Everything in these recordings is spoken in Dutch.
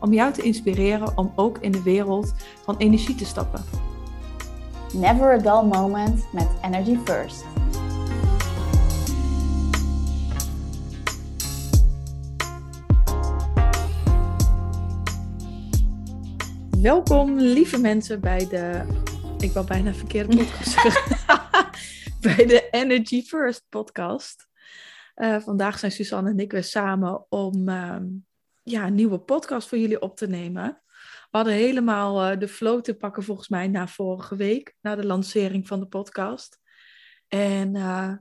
om jou te inspireren om ook in de wereld van energie te stappen. Never a dull moment met Energy First. Welkom lieve mensen bij de, ik wil bijna verkeerde podcast zeggen, bij de Energy First podcast. Uh, vandaag zijn Suzanne en ik weer samen om ehm, ja, een nieuwe podcast voor jullie op te nemen. We hadden helemaal uh, de flow te pakken volgens mij na vorige week, na de lancering van de podcast. En uh,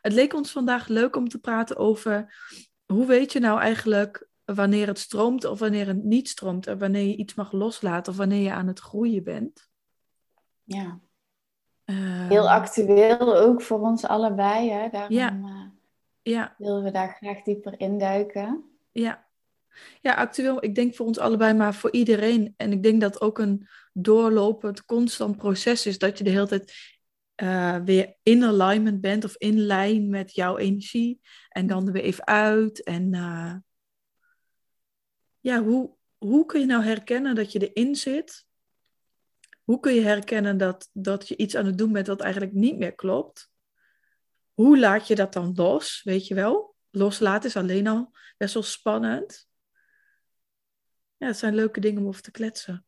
het leek ons vandaag leuk om te praten over hoe weet je nou eigenlijk wanneer het stroomt of wanneer het niet stroomt. En wanneer je iets mag loslaten of wanneer je aan het groeien bent. Ja. Uh, Heel actueel ook voor ons allebei. Hè? Daarom ja. Uh, ja. willen we daar graag dieper induiken. Ja. Ja, actueel, ik denk voor ons allebei, maar voor iedereen. En ik denk dat ook een doorlopend, constant proces is. Dat je de hele tijd uh, weer in alignment bent of in lijn met jouw energie. En dan er weer even uit. En uh, ja, hoe, hoe kun je nou herkennen dat je erin zit? Hoe kun je herkennen dat, dat je iets aan het doen bent dat eigenlijk niet meer klopt? Hoe laat je dat dan los? Weet je wel? Loslaten is alleen al best wel spannend. Ja, het zijn leuke dingen om over te kletsen.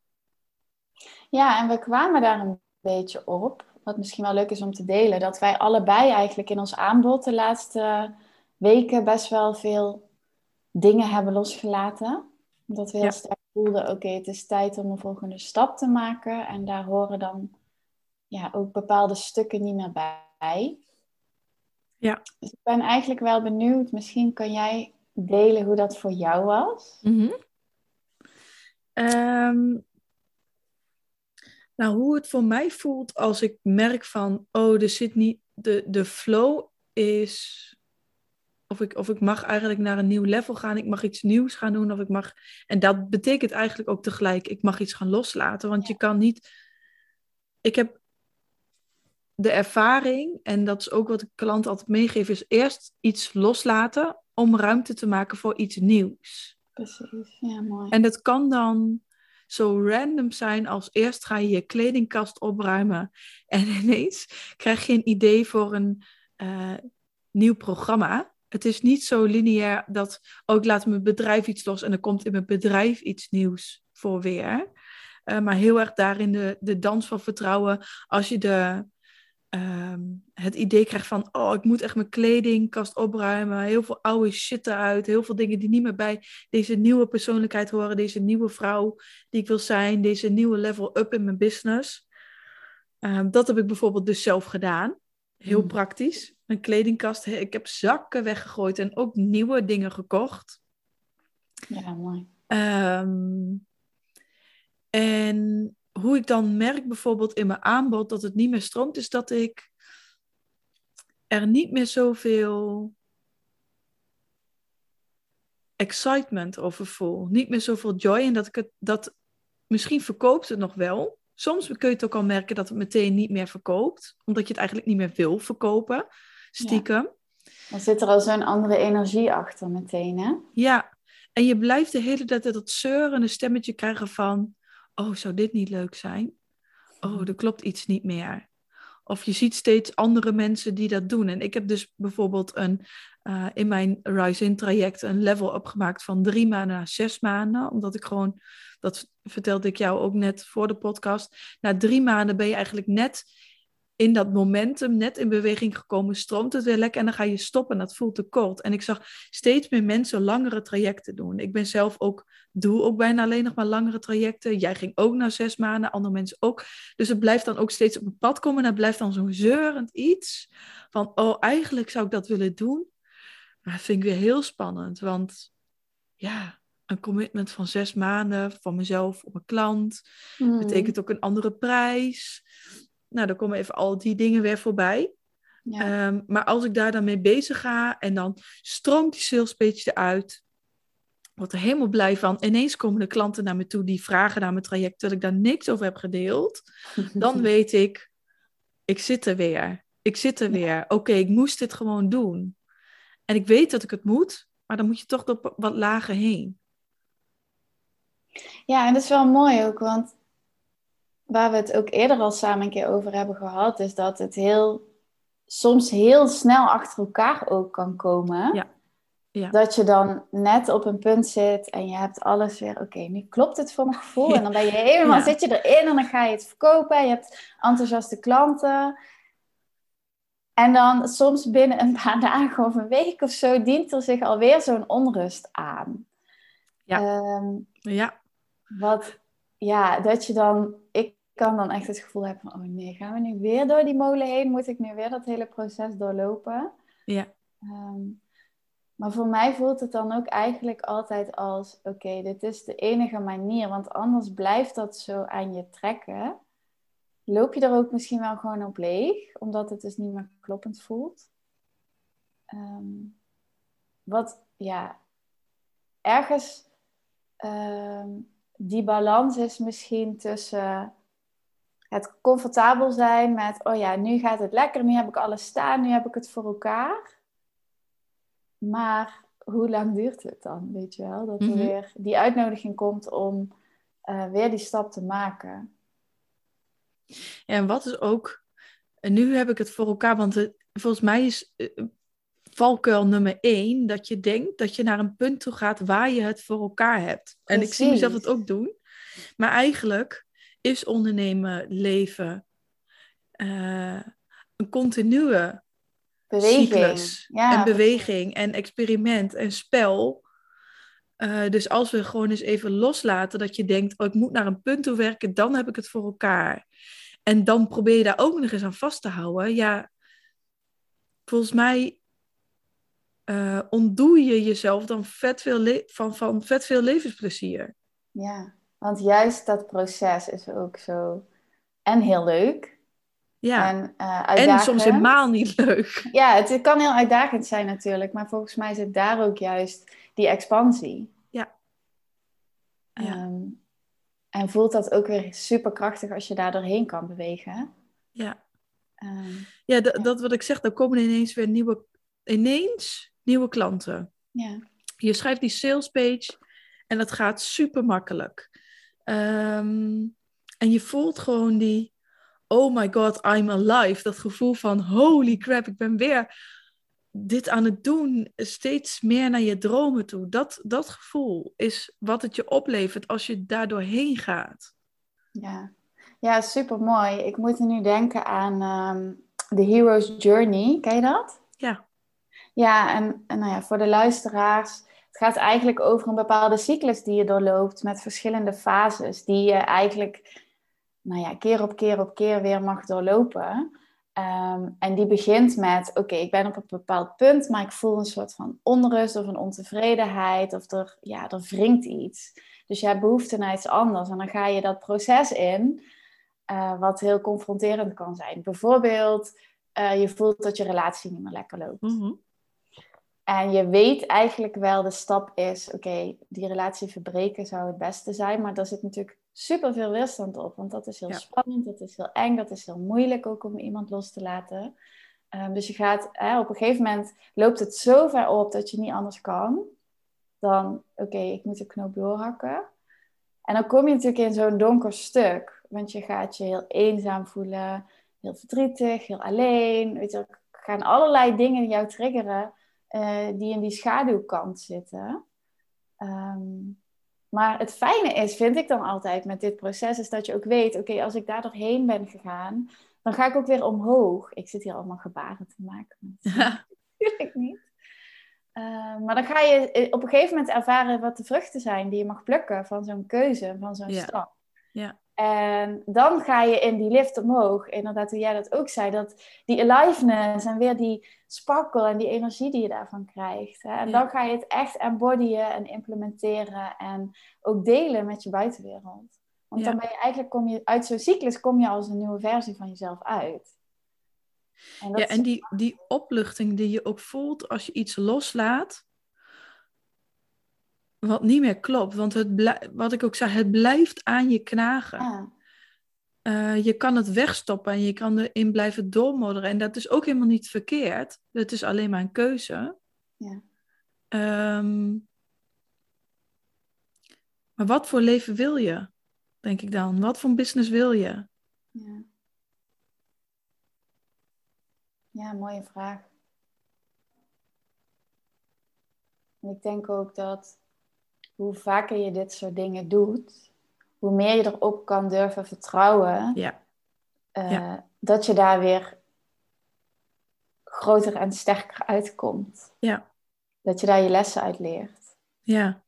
Ja, en we kwamen daar een beetje op, wat misschien wel leuk is om te delen, dat wij allebei eigenlijk in ons aanbod de laatste weken best wel veel dingen hebben losgelaten omdat we heel sterk voelden, oké, het is tijd om een volgende stap te maken. En daar horen dan ja, ook bepaalde stukken niet meer bij. Ja. Dus ik ben eigenlijk wel benieuwd, misschien kan jij delen hoe dat voor jou was? Mm nou, hoe het voor mij voelt als ik merk van, oh, er zit niet, de, de flow is of ik, of ik mag eigenlijk naar een nieuw level gaan. Ik mag iets nieuws gaan doen. Of ik mag. En dat betekent eigenlijk ook tegelijk, ik mag iets gaan loslaten. Want je kan niet. Ik heb de ervaring, en dat is ook wat ik klant altijd meegeef, is eerst iets loslaten om ruimte te maken voor iets nieuws. Precies, ja, mooi. En dat kan dan zo random zijn als eerst ga je je kledingkast opruimen en ineens krijg je een idee voor een uh, nieuw programma. Het is niet zo lineair dat, oh, ik laat mijn bedrijf iets los en er komt in mijn bedrijf iets nieuws voor weer. Uh, maar heel erg daarin de, de dans van vertrouwen. Als je de, uh, het idee krijgt van, oh, ik moet echt mijn kledingkast opruimen. Heel veel oude shit eruit. Heel veel dingen die niet meer bij deze nieuwe persoonlijkheid horen. Deze nieuwe vrouw die ik wil zijn. Deze nieuwe level up in mijn business. Uh, dat heb ik bijvoorbeeld dus zelf gedaan. Heel mm. praktisch. Mijn kledingkast, ik heb zakken weggegooid en ook nieuwe dingen gekocht. Ja, mooi. Um, en hoe ik dan merk bijvoorbeeld in mijn aanbod dat het niet meer stroomt, is dat ik er niet meer zoveel excitement over voel. Niet meer zoveel joy. En dat ik het, dat misschien verkoopt het nog wel. Soms kun je het ook al merken dat het meteen niet meer verkoopt, omdat je het eigenlijk niet meer wil verkopen stiekem. Dan zit er al zo'n andere energie achter meteen, hè? Ja, en je blijft de hele tijd dat zeurende stemmetje krijgen van... Oh, zou dit niet leuk zijn? Oh, mhm. er klopt iets niet meer. Of je ziet steeds andere mensen die dat doen. En ik heb dus bijvoorbeeld een, uh, in mijn Rise-In traject een level opgemaakt van drie maanden naar zes maanden. Omdat ik gewoon, dat vertelde ik jou ook net voor de podcast. Na drie maanden ben je eigenlijk net in dat momentum net in beweging gekomen, stroomt het weer lekker en dan ga je stoppen en dat voelt te kort. En ik zag steeds meer mensen langere trajecten doen. Ik ben zelf ook, doe ook bijna alleen nog maar langere trajecten. Jij ging ook na zes maanden, andere mensen ook. Dus het blijft dan ook steeds op het pad komen en het blijft dan zo'n zeurend iets van, oh eigenlijk zou ik dat willen doen. Maar dat vind ik weer heel spannend, want ja, een commitment van zes maanden van mezelf op een klant. Hmm. Betekent ook een andere prijs. Nou, dan komen even al die dingen weer voorbij. Ja. Ehm, maar als ik daar dan mee bezig ga en dan stroomt die sales page eruit, word er helemaal blij van. Ineens komen de klanten naar me toe die vragen naar mijn traject, dat ik daar niks over heb gedeeld. Dan weet ik, ik zit er weer. Ik zit er weer. Oké, ik moest dit gewoon doen. En ik weet dat ik het moet, maar dan moet je toch op wat lager heen. Ja, en dat is wel mooi ook, want waar we het ook eerder al samen een keer over hebben gehad, is dat het heel, soms heel snel achter elkaar ook kan komen. Ja. Ja. Dat je dan net op een punt zit en je hebt alles weer, oké, nu klopt het voor mijn gevoel. En dan ben je helemaal, Ja. zit je erin en dan ga je het verkopen. Je hebt enthousiaste klanten. En dan soms binnen een paar dagen of een week of zo dient er zich alweer zo'n onrust aan. Ja. Ehm, Ja, wat, ja, dat je dan, ik kan dan echt het gevoel hebben van, oh nee, gaan we nu weer door die molen heen? Moet ik nu weer dat hele proces doorlopen? ja, Ehm, maar voor mij voelt het dan ook eigenlijk altijd als, oké, dit is de enige manier, want anders blijft dat zo aan je trekken. Loop je er ook misschien wel gewoon op leeg, omdat het dus niet meer kloppend voelt. Ehm, wat, ja, ergens ehm, die balans is misschien tussen het comfortabel zijn met, oh ja, nu gaat het lekker, nu heb ik alles staan, nu heb ik het voor elkaar. Maar hoe lang duurt het dan, weet je wel? Dat er Mhm. weer die uitnodiging komt om eh, weer die stap te maken. En wat is ook, nu heb ik het voor elkaar, want het- volgens mij is eh, valkuil nummer één dat je denkt dat je naar een punt toe gaat waar je het voor elkaar hebt. En ik zie mezelf het ook doen. Maar eigenlijk is ondernemen, leven, eh, een continue Beweging. cyclus Ja, en beweging en experiment en spel. Eh, dus als we gewoon eens even loslaten dat je denkt, oh, ik moet naar een punt toe werken, dan heb ik het voor elkaar. En dan probeer je daar ook nog eens aan vast te houden. Ja, volgens mij eh, ontdoe je jezelf dan vet veel van, van vet veel levensplezier. Ja, want juist dat proces is ook zo en heel leuk. Ja, En, eh en soms helemaal niet leuk. Ja, het kan heel uitdagend zijn natuurlijk, maar volgens mij zit daar ook juist die expansie. Ja. Ja. Ehm, en voelt dat ook weer super krachtig als je daar doorheen kan bewegen. Ja. Ehm, Ja, dat wat ik zeg, dan komen ineens weer nieuwe, ineens nieuwe klanten. ja. Je schrijft die sales page en dat gaat super makkelijk. Ehm, en je voelt gewoon die, oh my god, I'm alive. Dat gevoel van, holy crap, ik ben weer dit aan het doen. Steeds meer naar je dromen toe. Dat, dat gevoel is wat het je oplevert als je daar doorheen gaat. Ja, ja super mooi. Ik moet er nu denken aan ehm The Hero's Journey. Ken je dat? Ja, Ja, en, en nou ja, voor de luisteraars, het gaat eigenlijk over een bepaalde cyclus die je doorloopt met verschillende fases, die je eigenlijk nou ja, keer op keer op keer weer mag doorlopen. Ehm, en die begint met, oké, ik ben op een bepaald punt, maar ik voel een soort van onrust of een ontevredenheid of er, ja, er wringt iets. Dus je hebt behoefte naar iets anders en dan ga je dat proces in, eh, wat heel confronterend kan zijn. Bijvoorbeeld, eh, je voelt dat je relatie niet meer lekker loopt. mhm, En je weet eigenlijk wel, de stap is, oké, die relatie verbreken zou het beste zijn. Maar daar zit natuurlijk super veel weerstand op. Want dat is heel Ja. spannend, dat is heel eng, dat is heel moeilijk ook om iemand los te laten. Ehm, dus je gaat, hè, op een gegeven moment loopt het zo ver op dat je niet anders kan. Dan, oké, ik moet de knoop doorhakken. En dan kom je natuurlijk in zo'n donker stuk. Want je gaat je heel eenzaam voelen, heel verdrietig, heel alleen. Weet je, er gaan allerlei dingen jou triggeren eh, die in die schaduwkant zitten. Ehm, maar het fijne is, vind ik dan altijd met dit proces, is dat je ook weet, oké, als ik daar doorheen ben gegaan, dan ga ik ook weer omhoog. Ik zit hier allemaal gebaren te maken. Natuurlijk niet. Eh, maar dan ga je eh, op een gegeven moment ervaren wat de vruchten zijn die je mag plukken van zo'n keuze, van zo'n Ja. stap. Ja. En dan ga je in die lift omhoog. Inderdaad, hoe jij dat ook zei. Dat die aliveness en weer die sparkle en die energie die je daarvan krijgt. Hè? En dan ga je het echt embodyen en implementeren. En ook delen met je buitenwereld. Want dan ben je eigenlijk, kom je uit zo'n cyclus, kom je als een nieuwe versie van jezelf uit. En ja, en die, die opluchting die je ook voelt als je iets loslaat wat niet meer klopt. Want het wat ik ook zei, het blijft aan je knagen. Ja. Eh, je kan het wegstoppen en je kan erin blijven doormodderen. En dat is ook helemaal niet verkeerd. Het is alleen maar een keuze. Ja. Ehm, maar wat voor leven wil je, denk ik dan? Wat voor business wil je? Ja, ja mooie vraag. En ik denk ook dat hoe vaker je dit soort dingen doet, hoe meer je erop kan durven vertrouwen, ja. Uh, dat je daar weer groter en sterker uitkomt. Ja. Dat je daar je lessen uit leert. Ja.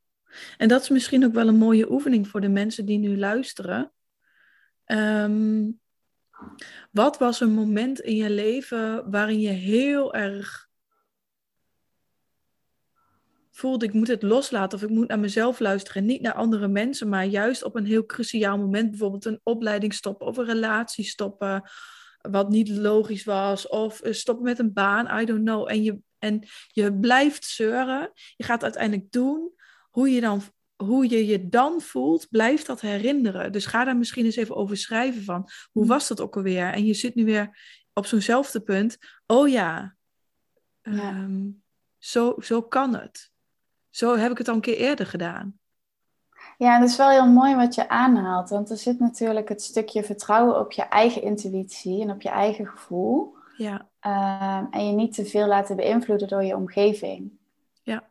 En dat is misschien ook wel een mooie oefening voor de mensen die nu luisteren. Ehm, wat was een moment in je leven waarin je heel erg voelde ik moet het loslaten of ik moet naar mezelf luisteren en niet naar andere mensen, maar juist op een heel cruciaal moment, bijvoorbeeld een opleiding stoppen of een relatie stoppen, wat niet logisch was, of eh, stoppen met een baan, I don't know. En je, en je blijft zeuren, je gaat uiteindelijk doen hoe je, dan, hoe je je dan voelt, blijft dat herinneren. Dus ga daar misschien eens even over schrijven van, hoe mm. was dat ook alweer? En je zit nu weer op zo'nzelfde punt, oh ja, ja. Ehm, zo, zo kan het. Zo heb ik het al een keer eerder gedaan. Ja, en dat is wel heel mooi wat je aanhaalt. Want er zit natuurlijk het stukje vertrouwen op je eigen intuïtie en op je eigen gevoel. Ja. Ehm, en je niet te veel laten beïnvloeden door je omgeving. Ja.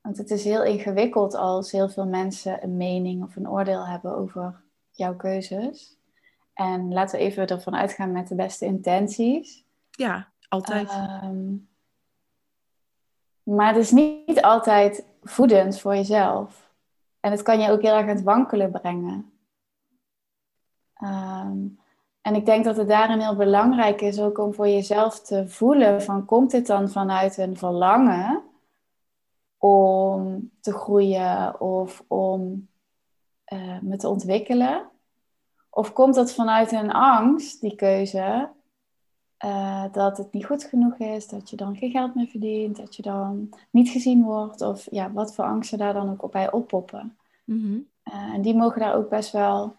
Want het is heel ingewikkeld als heel veel mensen een mening of een oordeel hebben over jouw keuzes. En laten we even ervan uitgaan met de beste intenties. Ja, altijd. Ehm, maar het is niet altijd voedend voor jezelf. En het kan je ook heel erg aan het wankelen brengen. Ehm, en ik denk dat het daarin heel belangrijk is ook om voor jezelf te voelen van komt dit dan vanuit een verlangen om te groeien of om uh, me te ontwikkelen? Of komt dat vanuit een angst, die keuze, uh, dat het niet goed genoeg is, dat je dan geen geld meer verdient, dat je dan niet gezien wordt, of ja, wat voor angsten daar dan ook op bij oppoppen. Mhm. Eh, en die mogen daar ook best wel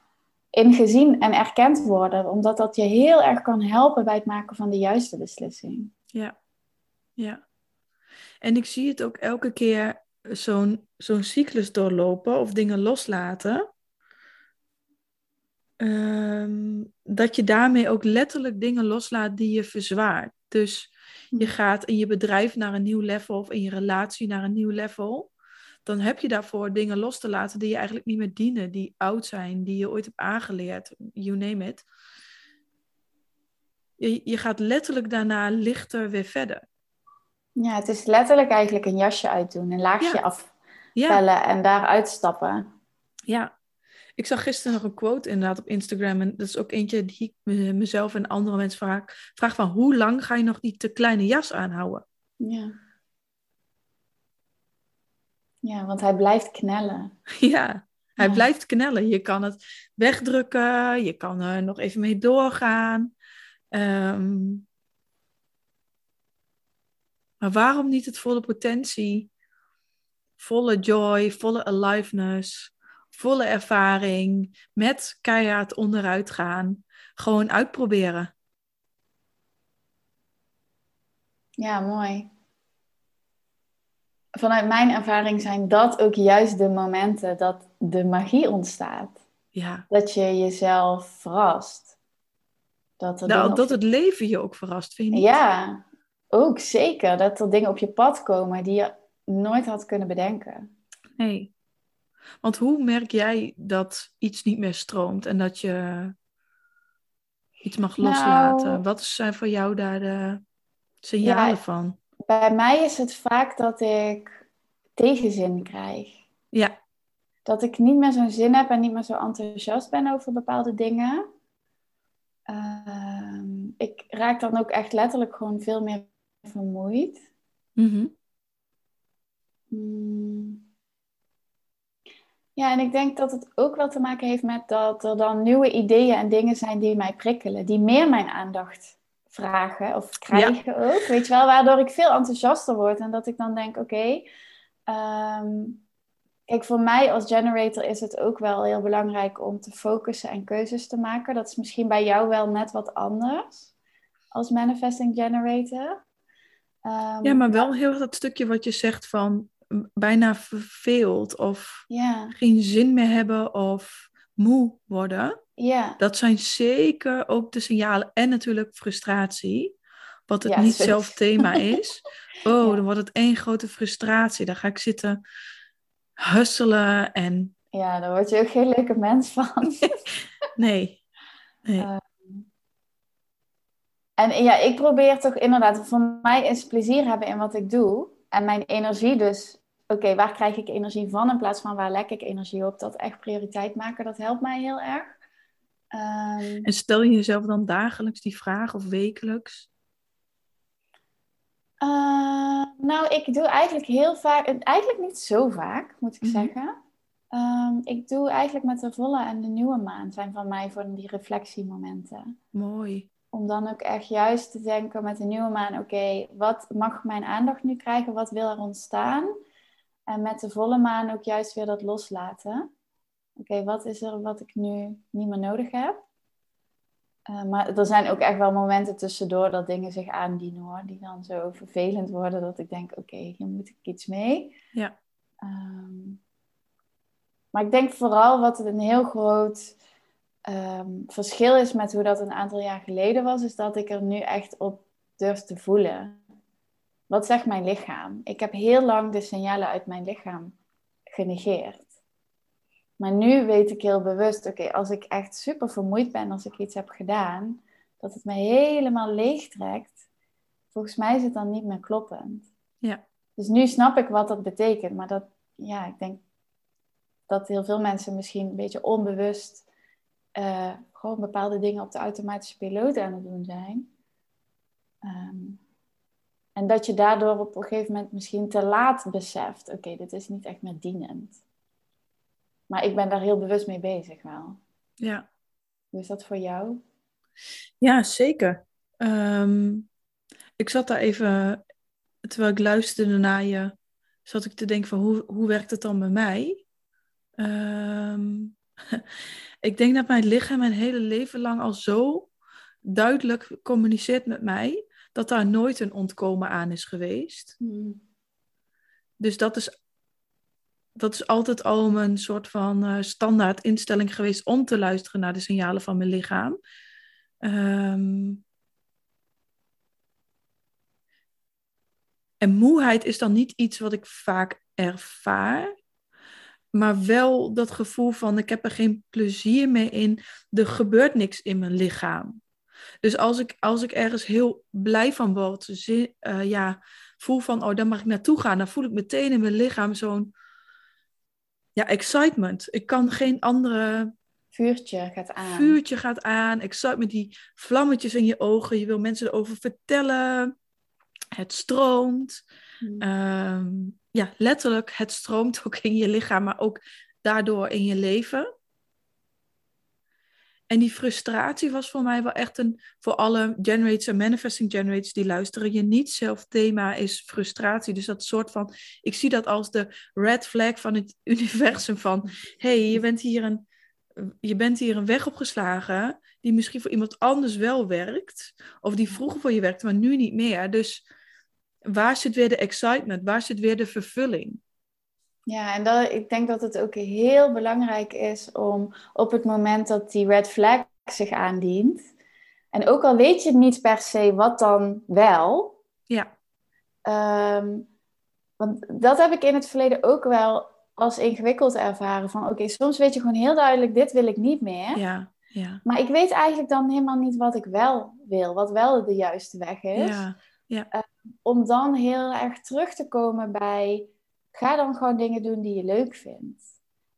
in gezien en erkend worden, omdat dat je heel erg kan helpen bij het maken van de juiste beslissing. Ja, ja. En ik zie het ook elke keer zo'n zo'n cyclus doorlopen of dingen loslaten. Ehm, dat je daarmee ook letterlijk dingen loslaat die je verzwaart. Dus je hm. gaat in je bedrijf naar een nieuw level of in je relatie naar een nieuw level. Dan heb je daarvoor dingen los te laten die je eigenlijk niet meer dienen, die oud zijn, die je ooit hebt aangeleerd, you name it. Je, je gaat letterlijk daarna lichter weer verder. Ja, het is letterlijk eigenlijk een jasje uitdoen, een laagje ja. afpellen en daar uitstappen. Ja, ik zag gisteren nog een quote inderdaad op Instagram. En dat is ook eentje die ik mezelf en andere mensen vraag. Vraag van hoe lang ga je nog die te kleine jas aanhouden? Ja. Ja, want hij blijft knellen. Ja, hij blijft knellen. Je kan het wegdrukken. Je kan er nog even mee doorgaan. Ehm, maar waarom niet het volle potentie? Volle joy, volle aliveness volle ervaring, met keihard onderuit gaan. Gewoon uitproberen. Ja, mooi. Vanuit mijn ervaring zijn dat ook juist de momenten dat de magie ontstaat. Ja. Dat je jezelf verrast. Dat, nou, dat het leven je ook verrast, vind je Ja, ook zeker. Dat er dingen op je pad komen die je nooit had kunnen bedenken. Nee. Want hoe merk jij dat iets niet meer stroomt en dat je iets mag nou, loslaten? Wat zijn voor jou daar de signalen van? Bij mij is het vaak dat ik tegenzin krijg. Ja. dat ik niet meer zo'n zin heb en niet meer zo enthousiast ben over bepaalde dingen. Ehm, ik raak dan ook echt letterlijk gewoon veel meer vermoeid. Mhm. Mm. Ja, en ik denk dat het ook wel te maken heeft met dat er dan nieuwe ideeën en dingen zijn die mij prikkelen, die meer mijn aandacht vragen of krijgen ook. Weet je wel, waardoor ik veel enthousiaster word en dat ik dan denk: oké, ehm, kijk, voor mij als generator is het ook wel heel belangrijk om te focussen en keuzes te maken. Dat is misschien bij jou wel net wat anders als manifesting generator. Ehm, ja, maar wel heel dat stukje wat je zegt van bijna verveeld of geen zin meer hebben of moe worden. Ja. Dat zijn zeker ook de signalen. En natuurlijk frustratie, wat het niet zelf thema is. Oh, dan wordt het één grote frustratie. Dan ga ik zitten husselen en... Ja, daar word je ook geen leuke mens van. nee. nee. Ehm, en ja, ik probeer toch inderdaad, voor mij is plezier hebben in wat ik doe. En mijn energie dus oké, waar krijg ik energie van in plaats van waar lek ik energie op? Dat echt prioriteit maken, dat helpt mij heel erg. Ehm, en stel je jezelf dan dagelijks die vraag of wekelijks? Uh, nou, ik doe eigenlijk heel vaak, eigenlijk niet zo vaak, moet ik mhm. zeggen. Ehm, ik doe eigenlijk met de volle en de nieuwe maan zijn van mij voor die reflectiemomenten. Mooi. Om dan ook echt juist te denken met de nieuwe maan, oké, wat mag mijn aandacht nu krijgen? Wat wil er ontstaan? En met de volle maan ook juist weer dat loslaten. Oké, wat is er wat ik nu niet meer nodig heb? Uh, maar er zijn ook echt wel momenten tussendoor dat dingen zich aandienen hoor. Die dan zo vervelend worden dat ik denk, oké, hier moet ik iets mee. Ja. Ehm, maar ik denk vooral wat een heel groot ehm, verschil is met hoe dat een aantal jaar geleden was, is dat ik er nu echt op durf te voelen. Wat zegt mijn lichaam? Ik heb heel lang de signalen uit mijn lichaam genegeerd. Maar nu weet ik heel bewust, oké, als ik echt super vermoeid ben als ik iets heb gedaan, dat het me helemaal leeg trekt, volgens mij is het dan niet meer kloppend. Ja. Dus nu snap ik wat dat betekent, maar dat, ja, ik denk dat heel veel mensen misschien een beetje onbewust uh, gewoon bepaalde dingen op de automatische piloot aan het doen zijn. Um, en dat je daardoor op een gegeven moment misschien te laat beseft, oké, dit is niet echt meer dienend. Maar ik ben daar heel bewust mee bezig wel. Ja. Hoe is dat voor jou? Ja, zeker. Ehm, ik zat daar even, terwijl ik luisterde naar je, zat ik te denken van hoe, hoe werkt het dan bij mij? Ehm, ik denk dat mijn lichaam mijn hele leven lang al zo duidelijk communiceert met mij dat daar nooit een ontkomen aan is geweest. Hmm. Dus dat is, dat is altijd al een soort van uh, standaard instelling geweest om te luisteren naar de signalen van mijn lichaam. Ehm, en moeheid is dan niet iets wat ik vaak ervaar, maar wel dat gevoel van ik heb er geen plezier mee in, er gebeurt niks in mijn lichaam. Dus als ik, als ik ergens heel blij van word, uh, ja, voel van, oh, daar mag ik naartoe gaan, dan voel ik meteen in mijn lichaam zo'n ja, excitement. Ik kan geen andere. Vuurtje gaat aan. Vuurtje gaat aan. Excitement, die vlammetjes in je ogen. Je wil mensen erover vertellen. Het stroomt. Hmm. Ehm, ja, letterlijk, het stroomt ook in je lichaam, maar ook daardoor in je leven. En die frustratie was voor mij wel echt een, voor alle generators en manifesting generators die luisteren, je niet zelf thema is frustratie. Dus dat soort van, ik zie dat als de red flag van het universum van, hey, je bent hier een, je bent hier een weg opgeslagen die misschien voor iemand anders wel werkt, of die vroeger voor je werkte, maar nu niet meer. Dus waar zit weer de excitement? Waar zit weer de vervulling? Ja, en dat, ik denk dat het ook heel belangrijk is om op het moment dat die red flag zich aandient, en ook al weet je niet per se wat dan wel. Ja. Ehm, want dat heb ik in het verleden ook wel als ingewikkeld ervaren. Van oké, soms weet je gewoon heel duidelijk, dit wil ik niet meer. Ja, ja. Maar ik weet eigenlijk dan helemaal niet wat ik wel wil, wat wel de juiste weg is. Ja, ja. Ehm, om dan heel erg terug te komen bij Ga dan gewoon dingen doen die je leuk vindt.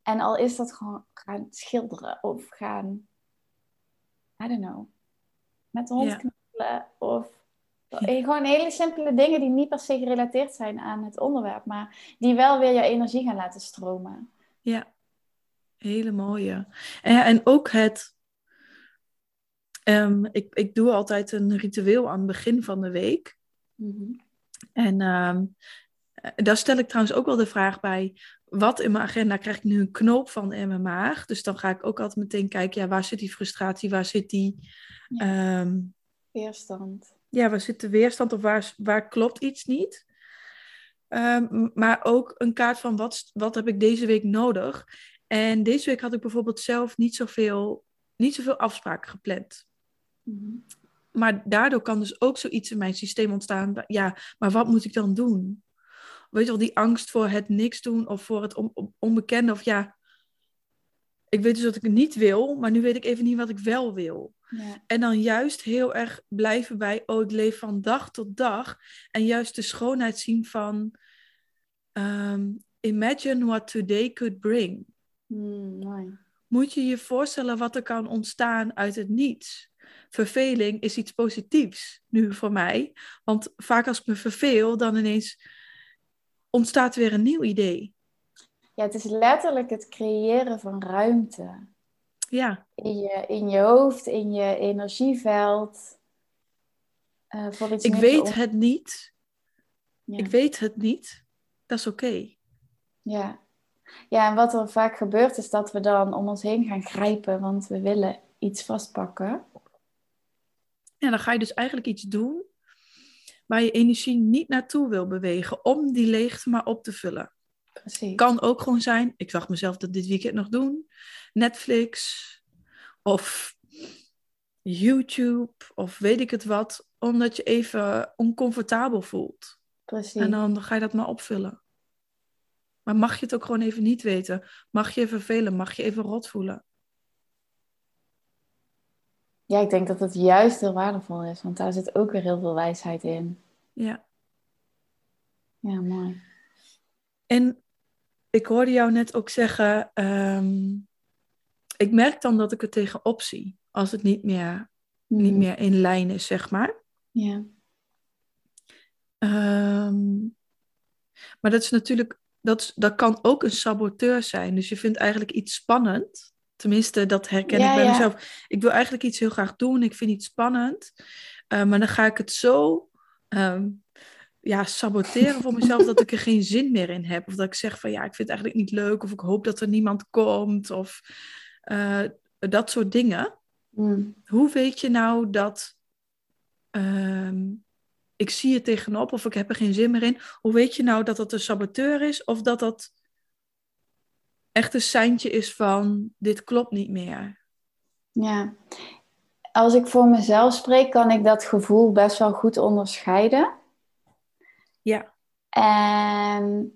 En al is dat gewoon gaan schilderen of gaan, I don't know, met de hond Ja. knuffelen of eh, gewoon hele simpele dingen die niet per se gerelateerd zijn aan het onderwerp, maar die wel weer je energie gaan laten stromen. Ja, hele mooie. En, ja, en ook het. ehm, ik, ik doe altijd een ritueel aan het begin van de week. Mhm. En eh, daar stel ik trouwens ook wel de vraag bij. Wat in mijn agenda krijg ik nu een knoop van in mijn maag? Dus dan ga ik ook altijd meteen kijken, ja, waar zit die frustratie? Waar zit die, Ja. ehm, Weerstand. ja, waar zit de weerstand of waar, waar klopt iets niet? Ehm, maar ook een kaart van wat, wat heb ik deze week nodig? En deze week had ik bijvoorbeeld zelf niet zoveel, niet zoveel afspraken gepland. Mhm. Maar daardoor kan dus ook zoiets in mijn systeem ontstaan. Ja, maar wat moet ik dan doen? Weet je wel, die angst voor het niks doen of voor het on- on- onbekende. Of ja, ik weet dus dat ik het niet wil, maar nu weet ik even niet wat ik wel wil. Ja. En dan juist heel erg blijven bij, oh, ik leef van dag tot dag. En juist de schoonheid zien van, ehm, imagine what today could bring. Mm, mooi. Moet je je voorstellen wat er kan ontstaan uit het niets. Verveling is iets positiefs nu voor mij. Want vaak als ik me verveel, dan ineens ontstaat weer een nieuw idee. Ja, het is letterlijk het creëren van ruimte. Ja, In je, in je hoofd, in je energieveld. eh, voor iets ik weet om- het niet. Ja. Ik weet het niet. Dat is oké. Ja. ja, en wat er vaak gebeurt is dat we dan om ons heen gaan grijpen, want we willen iets vastpakken. En dan ga je dus eigenlijk iets doen waar je energie niet naartoe wil bewegen om die leegte maar op te vullen. Precies. Kan ook gewoon zijn, ik zag mezelf dat dit weekend nog doen, Netflix of YouTube of weet ik het wat, omdat je even oncomfortabel voelt. Precies. En dan ga je dat maar opvullen. Maar mag je het ook gewoon even niet weten? Mag je vervelen? Mag je even rot voelen? Ja, ik denk dat het juist heel waardevol is, want daar zit ook weer heel veel wijsheid in. Ja. Ja, mooi. En ik hoorde jou net ook zeggen, ehm, ik merk dan dat ik het tegenop zie. Als het niet meer, niet Mhm. meer in lijn is, zeg maar. Ja. Ehm, maar dat is natuurlijk, dat, is- dat kan ook een saboteur zijn. Dus je vindt eigenlijk iets spannend. Tenminste, dat herken Ja, ik bij ja. mezelf. Ik wil eigenlijk iets heel graag doen. Ik vind iets spannend. Eh, maar dan ga ik het zo ehm, ja, saboteren voor mezelf dat ik er geen zin meer in heb. Of dat ik zeg van ja, ik vind het eigenlijk niet leuk. Of ik hoop dat er niemand komt. Of eh, dat soort dingen. Mm. Hoe weet je nou dat ehm, ik zie het tegenop of ik heb er geen zin meer in? Hoe weet je nou dat dat een saboteur is of dat dat echt een seintje is van dit klopt niet meer? Ja. Als ik voor mezelf spreek, kan ik dat gevoel best wel goed onderscheiden. Ja, En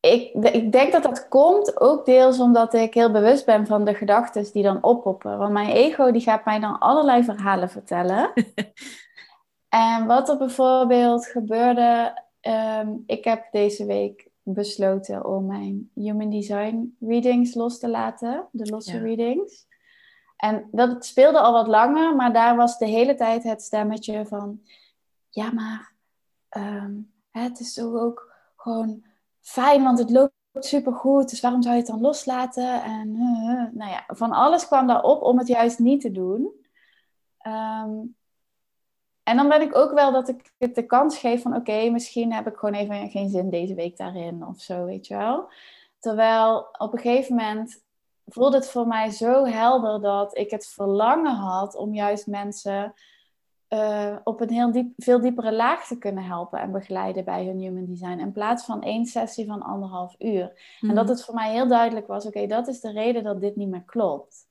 ik, ik denk dat dat komt ook deels omdat ik heel bewust ben van de gedachten die dan oppoppen. Want mijn ego die gaat mij dan allerlei verhalen vertellen. en wat er bijvoorbeeld gebeurde, ehm, ik heb deze week besloten om mijn Human Design readings los te laten, de losse Ja. readings. En dat speelde al wat langer, maar daar was de hele tijd het stemmetje van, ja maar ehm, het is toch ook gewoon fijn, want het loopt supergoed, dus waarom zou je het dan loslaten? En eh, eh, nou ja, van alles kwam daarop om het juist niet te doen. Ehm, en dan ben ik ook wel dat ik het de kans geef van oké, misschien heb ik gewoon even geen zin deze week daarin of zo, weet je wel. Terwijl op een gegeven moment voelde het voor mij zo helder dat ik het verlangen had om juist mensen eh, op een heel diep, veel diepere laag te kunnen helpen en begeleiden bij hun human design. In plaats van één sessie van anderhalf uur. En dat het voor mij heel duidelijk was: oké, dat is de reden dat dit niet meer klopt.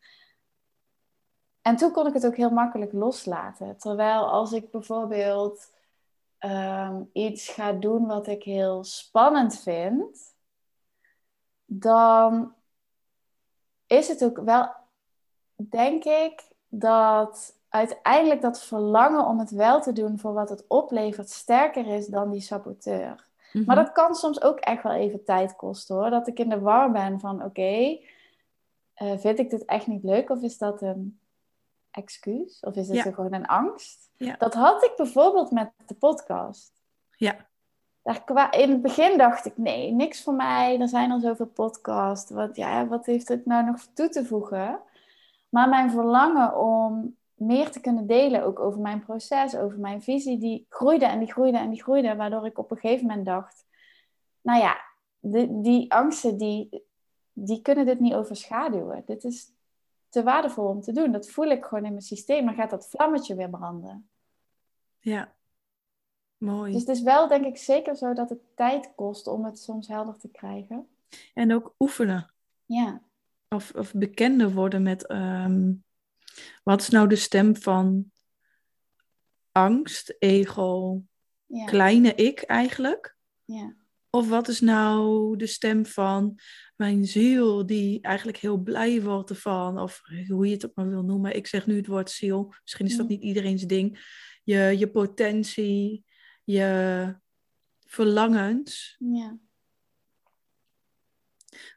En toen kon ik het ook heel makkelijk loslaten. Terwijl als ik bijvoorbeeld ehm, iets ga doen wat ik heel spannend vind, dan is het ook wel, denk ik, dat uiteindelijk dat verlangen om het wel te doen voor wat het oplevert sterker is dan die saboteur. Mhm. Maar dat kan soms ook echt wel even tijd kosten hoor. Dat ik in de war ben van oké, eh, vind ik dit echt niet leuk of is dat een excuus? Of is het Ja. gewoon een angst? Ja. Dat had ik bijvoorbeeld met de podcast. Ja. Daar in het begin dacht ik, nee, niks voor mij. Er zijn al zoveel podcasts. Wat, ja, wat heeft het nou nog toe te voegen? Maar mijn verlangen om meer te kunnen delen, ook over mijn proces, over mijn visie, die groeide en die groeide en die groeide. Waardoor ik op een gegeven moment dacht, nou ja, die, die angsten, die, die kunnen dit niet overschaduwen. Dit is te waardevol om te doen. Dat voel ik gewoon in mijn systeem. Dan gaat dat vlammetje weer branden. Ja. Mooi. Dus het is wel, denk ik, zeker zo dat het tijd kost om het soms helder te krijgen. En ook oefenen. Ja, Of, of bekender worden met... ehm, wat is nou de stem van angst, ego, ja, kleine ik eigenlijk? ja, Of wat is nou de stem van mijn ziel die eigenlijk heel blij wordt ervan? Of hoe je het ook maar wil noemen. Ik zeg nu het woord ziel. Misschien is dat Mm. niet iedereen's ding. Je, je potentie, je verlangens. ja.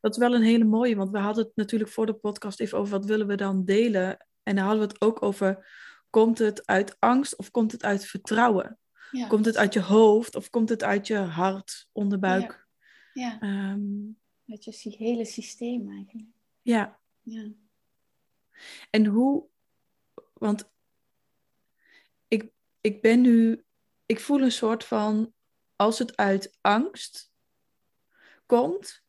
Dat is wel een hele mooie, want we hadden het natuurlijk voor de podcast even over wat willen we dan delen. En daar hadden we het ook over, komt het uit angst of komt het uit vertrouwen? Ja. Komt het uit je hoofd of komt het uit je hart, onderbuik? ja. Ehm, Met je sy- hele systeem eigenlijk. ja. Ja, En hoe, want ik, ik ben nu, ik voel een soort van, als het uit angst komt,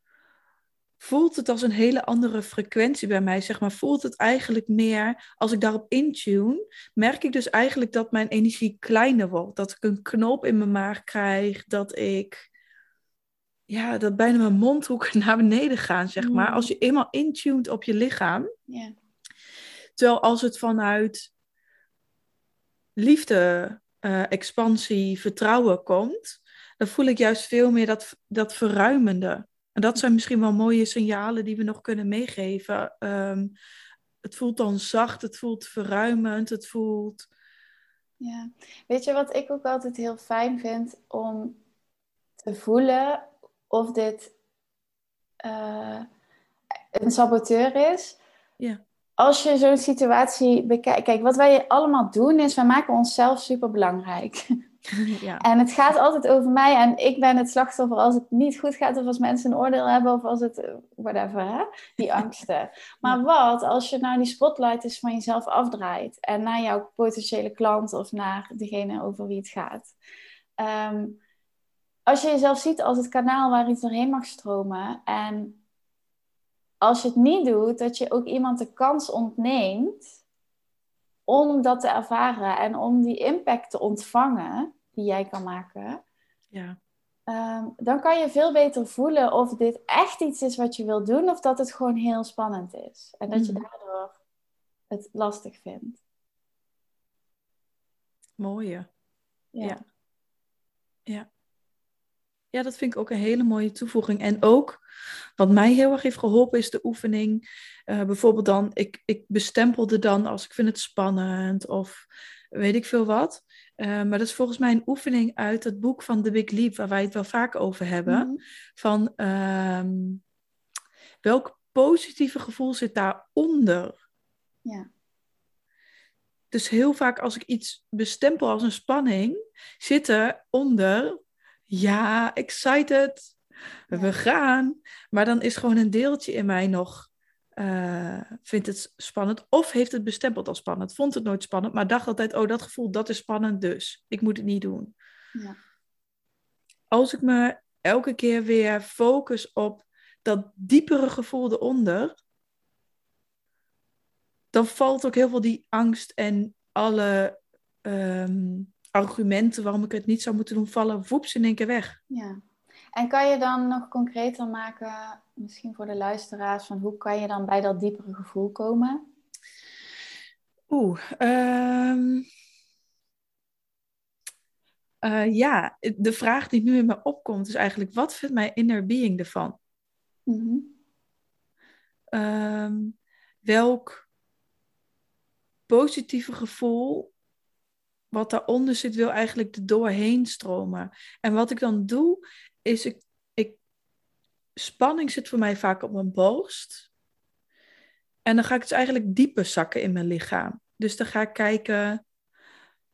voelt het als een hele andere frequentie bij mij, zeg maar. Voelt het eigenlijk meer, als ik daarop intune, merk ik dus eigenlijk dat mijn energie kleiner wordt. Dat ik een knoop in mijn maag krijg, dat ik, ja, dat bijna mijn mondhoeken naar beneden gaan, zeg maar. Mm. Als je eenmaal intuned op je lichaam, ja, Terwijl als het vanuit liefde, eh, expansie, vertrouwen komt, dan voel ik juist veel meer dat, dat verruimende. En dat zijn misschien wel mooie signalen die we nog kunnen meegeven. Ehm, het voelt dan zacht, het voelt verruimend, het voelt. ja. Weet je wat ik ook altijd heel fijn vind om te voelen of dit eh, een saboteur is? Ja. Als je zo'n situatie bekijkt. Kijk, wat wij allemaal doen is, wij maken onszelf super belangrijk. ja. En het gaat altijd over mij en ik ben het slachtoffer als het niet goed gaat of als mensen een oordeel hebben of als het, eh, whatever, hè? die angsten. Maar wat als je nou die spotlight eens van jezelf afdraait en naar jouw potentiële klant of naar degene over wie het gaat. Ehm, als je jezelf ziet als het kanaal waar iets doorheen mag stromen en als je het niet doet, dat je ook iemand de kans ontneemt om dat te ervaren en om die impact te ontvangen die jij kan maken, ja. ehm, dan kan je veel beter voelen of dit echt iets is wat je wil doen of dat het gewoon heel spannend is. En dat je Mhm. daardoor het lastig vindt. Mooie. Ja. Ja. Ja. Ja, dat vind ik ook een hele mooie toevoeging. En ook, wat mij heel erg heeft geholpen, is de oefening. eh, bijvoorbeeld dan, ik, ik bestempelde dan als ik vind het spannend of weet ik veel wat. Eh, maar dat is volgens mij een oefening uit het boek van The Big Leap, waar wij het wel vaak over hebben. Mhm. Van ehm, welk positieve gevoel zit daaronder? Ja. Dus heel vaak als ik iets bestempel als een spanning, zit er onder, ja, excited, Ja. we gaan. Maar dan is gewoon een deeltje in mij nog, eh, vindt het spannend. Of heeft het bestempeld als spannend. Vond het nooit spannend, maar dacht altijd, oh, dat gevoel, dat is spannend, dus ik moet het niet doen. Ja. Als ik me elke keer weer focus op dat diepere gevoel eronder, dan valt ook heel veel die angst en alle ehm, argumenten waarom ik het niet zou moeten doen vallen, woeps in één keer weg. Ja. En kan je dan nog concreter maken, misschien voor de luisteraars, van hoe kan je dan bij dat diepere gevoel komen? Oeh, ehm, eh, ja, de vraag die nu in me opkomt is eigenlijk, wat vindt mijn inner being ervan? Mhm. Ehm, welk positieve gevoel wat daaronder zit, wil eigenlijk er doorheen stromen. En wat ik dan doe, is ik, ik. Spanning zit voor mij vaak op mijn borst. En dan ga ik dus eigenlijk dieper zakken in mijn lichaam. Dus dan ga ik kijken.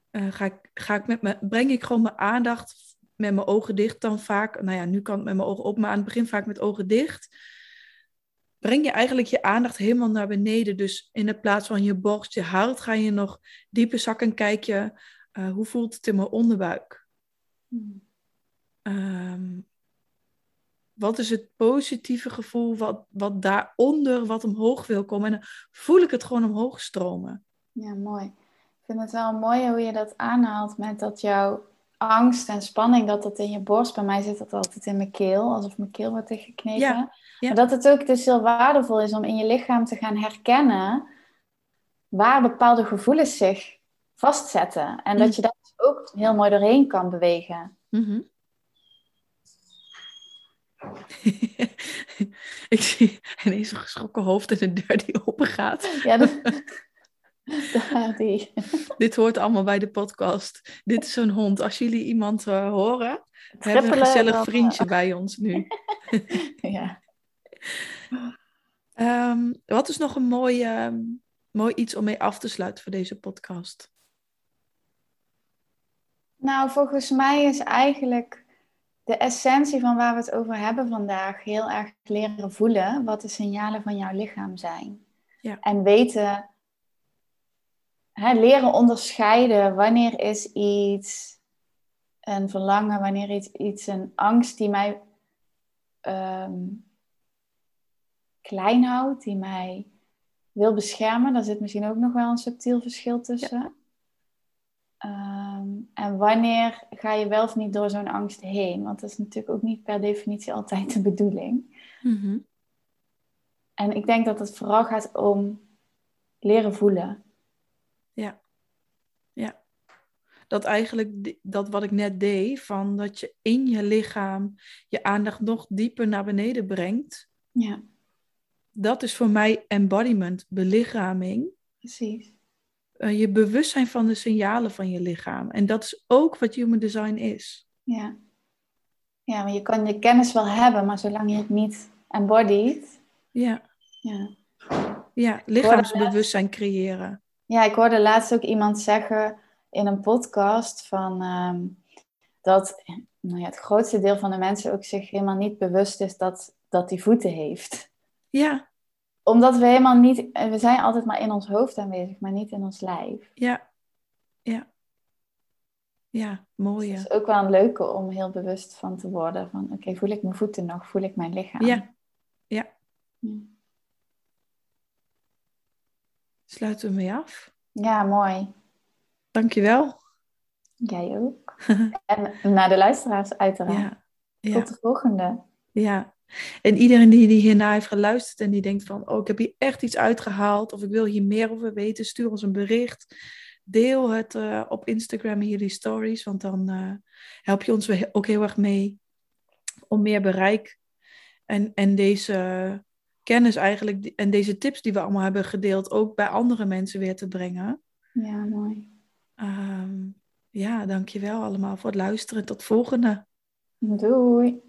eh, ga ik, ga ik met me, breng ik gewoon mijn aandacht met mijn ogen dicht dan vaak. Nou ja, nu kan het met mijn ogen op, maar aan het begin vaak met ogen dicht. Breng je eigenlijk je aandacht helemaal naar beneden. Dus in de plaats van je borst, je hart, ga je nog dieper zakken en kijk je eh, hoe voelt het in mijn onderbuik. Ehm, wat is het positieve gevoel wat, wat daaronder, wat omhoog wil komen? En dan voel ik het gewoon omhoog stromen. Ja, mooi. Ik vind het wel mooi hoe je dat aanhaalt met dat jouw angst en spanning, dat dat in je borst, bij mij zit dat altijd in mijn keel, alsof mijn keel wordt dichtgeknepen. Ja, ja. Maar dat het ook dus heel waardevol is om in je lichaam te gaan herkennen waar bepaalde gevoelens zich vastzetten. En dat je daar dus ook heel mooi doorheen kan bewegen. Mhm. ik zie ineens een geschrokken hoofd en een deur die open gaat. Ja, dat, die. Dit hoort allemaal bij de podcast. Dit is zo'n hond. Als jullie iemand eh, horen, we hebben een gezellig dan, vriendje bij ons nu. Ja. Ehm, wat is nog een mooi, ehm, mooi iets om mee af te sluiten voor deze podcast? Nou, volgens mij is eigenlijk de essentie van waar we het over hebben vandaag heel erg leren voelen wat de signalen van jouw lichaam zijn. Ja. En weten, hè, leren onderscheiden wanneer is iets een verlangen, wanneer is iets een angst die mij ehm, klein houdt, die mij wil beschermen. Daar zit misschien ook nog wel een subtiel verschil tussen. Ehm, en wanneer ga je wel of niet door zo'n angst heen? Want dat is natuurlijk ook niet per definitie altijd de bedoeling. Mhm. En ik denk dat het vooral gaat om leren voelen. Ja. Ja. Dat eigenlijk, dat wat ik net deed, van dat je in je lichaam je aandacht nog dieper naar beneden brengt. Ja, Dat is voor mij embodiment, belichaming. precies. Eh, je bewustzijn van de signalen van je lichaam. En dat is ook wat human design is. Ja. ja, maar je kan je kennis wel hebben, maar zolang je het niet embodied. Ja, Ja. ja lichaamsbewustzijn creëren. Ja, ik hoorde laatst ook iemand zeggen in een podcast van ehm, dat nou ja, het grootste deel van de mensen ook zich helemaal niet bewust is dat, dat die voeten heeft. Ja, Omdat we helemaal niet, we zijn altijd maar in ons hoofd aanwezig, maar niet in ons lijf. ja, ja. Ja, mooi. Dus het is ook wel een leuke om heel bewust van te worden. Van oké, voel ik mijn voeten nog? Voel ik mijn lichaam? Ja, ja. Ja. Sluiten we mee af. Ja, mooi. Dankjewel. Jij ook. en naar de luisteraars uiteraard. Ja, ja. Tot de volgende. Ja, en iedereen die, die hierna heeft geluisterd en die denkt van, oh, ik heb hier echt iets uitgehaald of ik wil hier meer over weten, stuur ons een bericht. Deel het eh, op Instagram hier die stories, want dan eh, help je ons ook heel erg mee om meer bereik en, en deze kennis eigenlijk en deze tips die we allemaal hebben gedeeld ook bij andere mensen weer te brengen. Ja, mooi. Ehm, ja, dankjewel allemaal voor het luisteren. Tot volgende. Doei.